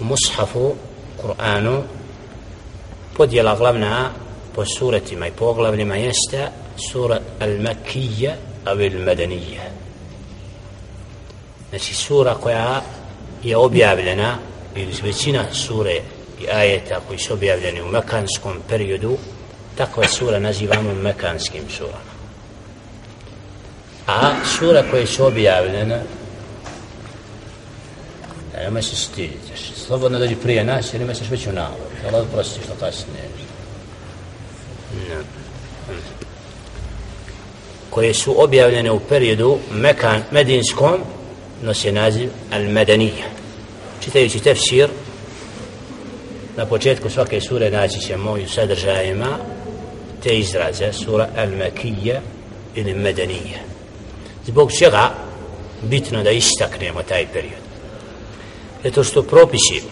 u mushafu Kur'anu podjela glavna po suretima i poglavljima jeste sura al-Makija ili Al-Madanija. znači sura koja je objavljena ili većina sure i ajeta koji su objavljeni u mekanskom periodu takva sura nazivamo mekanskim surama a sura koje su objavljene nema se stiditi slobodno dođi prije nas jer imaš se već u navod Allah prosti što kasnije? No. koje su objavljene u periodu Mekan, Medinskom nosi naziv Al-Medanija čitajući tefsir na početku svake sure naći ćemo u sadržajima te izraze sura Al-Makija ili Medanija zbog čega bitno da istaknemo taj period? Zato što propisi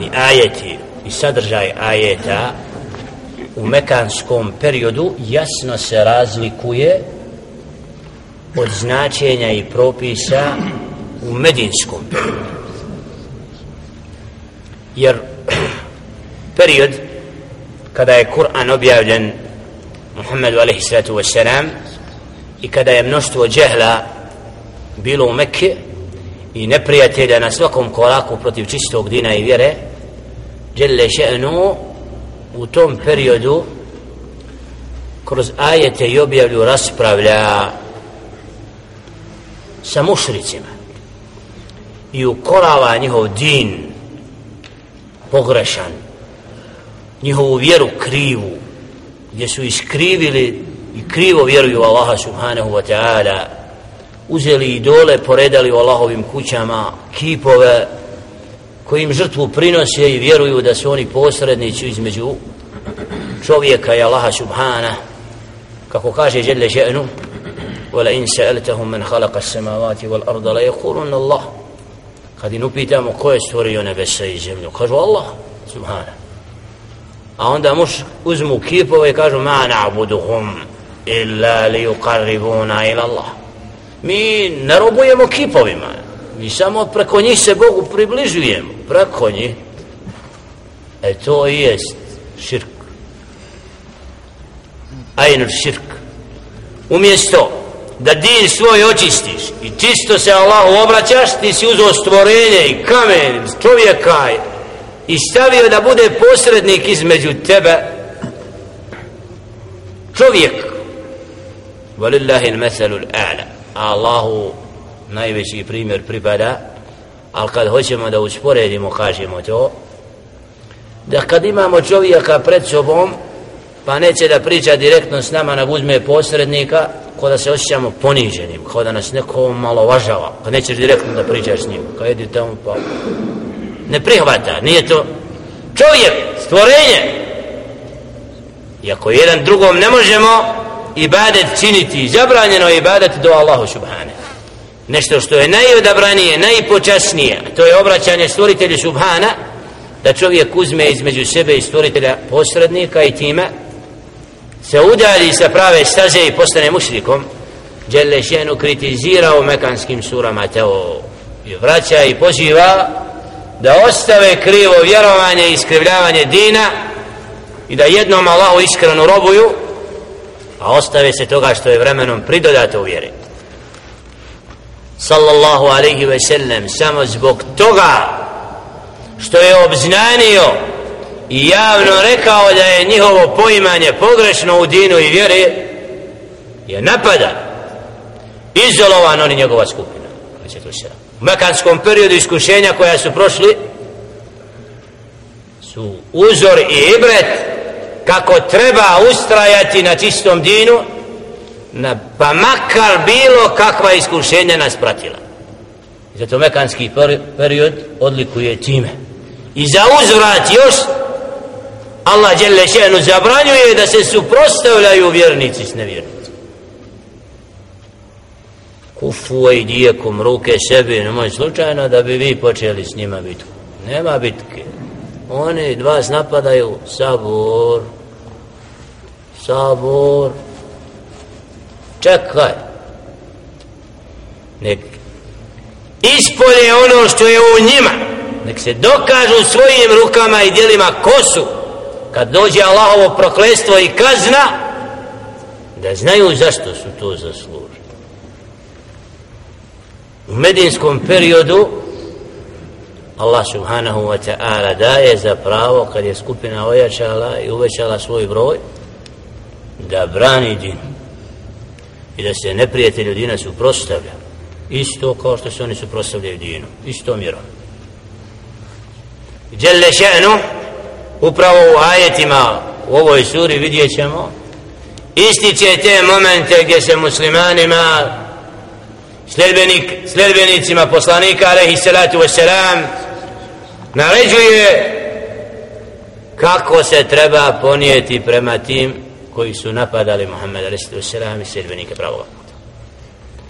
i ajeti i sadržaj ajeta u mekanskom periodu jasno se razlikuje od značenja i propisa u medinskom periodu. Jer period kada je Kur'an objavljen Muhammedu alaihi sallatu wasalam i kada je mnoštvo džehla bilo u Mekke i neprijatelja na svakom koraku protiv čistog dina i vjere Jelle še'nu u tom periodu kroz ajete i objavlju raspravlja sa mušricima i ukorava njihov din pogrešan njihovu vjeru krivu gdje su iskrivili i krivo vjeruju Allaha subhanahu wa ta'ala uzeli idole poredali u Allahovim kućama kipove kojim žrtvu prinose i vjeruju da su oni posrednici između čovjeka i Allaha subhana. Kako kaže Jelle Ženu wala in sa'altahum man khalaqa as-samawati wal arda la Allah. Kad im upitamo ko je stvorio nebesa i zemlju kažu Allah subhana. A onda muš uzmu kipove i kažu ma na'buduhum illa li yuqarribuna ila Allah mi ne robujemo kipovima. Mi samo preko njih se Bogu približujemo. Preko njih. E to i jest širk. Ajn širk. Umjesto da din svoj očistiš i čisto se Allahu obraćaš ti si uzeo stvorenje i kamen čovjeka i stavio da bude posrednik između tebe. Čovjek. Valillahi meselul a'la l-a'la Allahu najveći primjer pripada ali kad hoćemo da usporedimo kažemo to da kad imamo čovjeka pred sobom pa neće da priča direktno s nama nego uzme posrednika ko da se osjećamo poniženim kao da nas neko malo važava pa nećeš direktno da pričaš s njim kad jedi tamo pa ne prihvata nije to. Čovjek, stvorenje i ako jedan drugom ne možemo ibadet činiti. Zabranjeno je ibadet do Allahu subhane nešto što je najodabranije, najpočasnije to je obraćanje stvoritelju subhana da čovjek uzme između sebe i stvoritelja posrednika i time se udalji sa prave staze i postane mušrikom. Đelešenu kritizira u mekanskim surama teo i vraća i poziva da ostave krivo vjerovanje i iskrivljavanje dina i da jednom Allahu iskreno robuju a ostave se toga što je vremenom pridodato u vjeri. Sallallahu alaihi ve sellem samo zbog toga što je obznanio i javno rekao da je njihovo poimanje pogrešno u dinu i vjeri je napada izolovan on i njegova skupina u mekanskom periodu iskušenja koja su prošli su uzor i ibret kako treba ustrajati na čistom dinu na, pa makar bilo kakva iskušenja nas pratila zato mekanski period odlikuje time i za uzvrat još Allah dželle še'nu zabranjuje da se suprotstavljaju vjernici s nevjernici. Kufu i dijekom ruke sebi, nemoj slučajno da bi vi počeli s njima bitku. Nema bitke. Oni vas napadaju sabor. Sabor. Čekaj. Nek ispolje ono što je u njima nek se dokažu svojim rukama i dijelima kosu kad dođe Allahovo proklestvo i kazna da znaju zašto su to zaslužili u medinskom periodu Allah subhanahu wa ta'ala daje za pravo kad je skupina ojačala i uvećala svoj broj da brani din i da se neprijatelju dina suprostavlja isto kao što se oni suprostavljaju dinu isto mjerom Jelle še'nu upravo u ajetima u ovoj suri vidjet ćemo ističe te momente gdje se muslimanima sljedbenik, sljedbenicima poslanika alaihi salatu wasalam naređuje kako se treba ponijeti prema tim koji su napadali Muhammed a.s. i sredbenike pravoga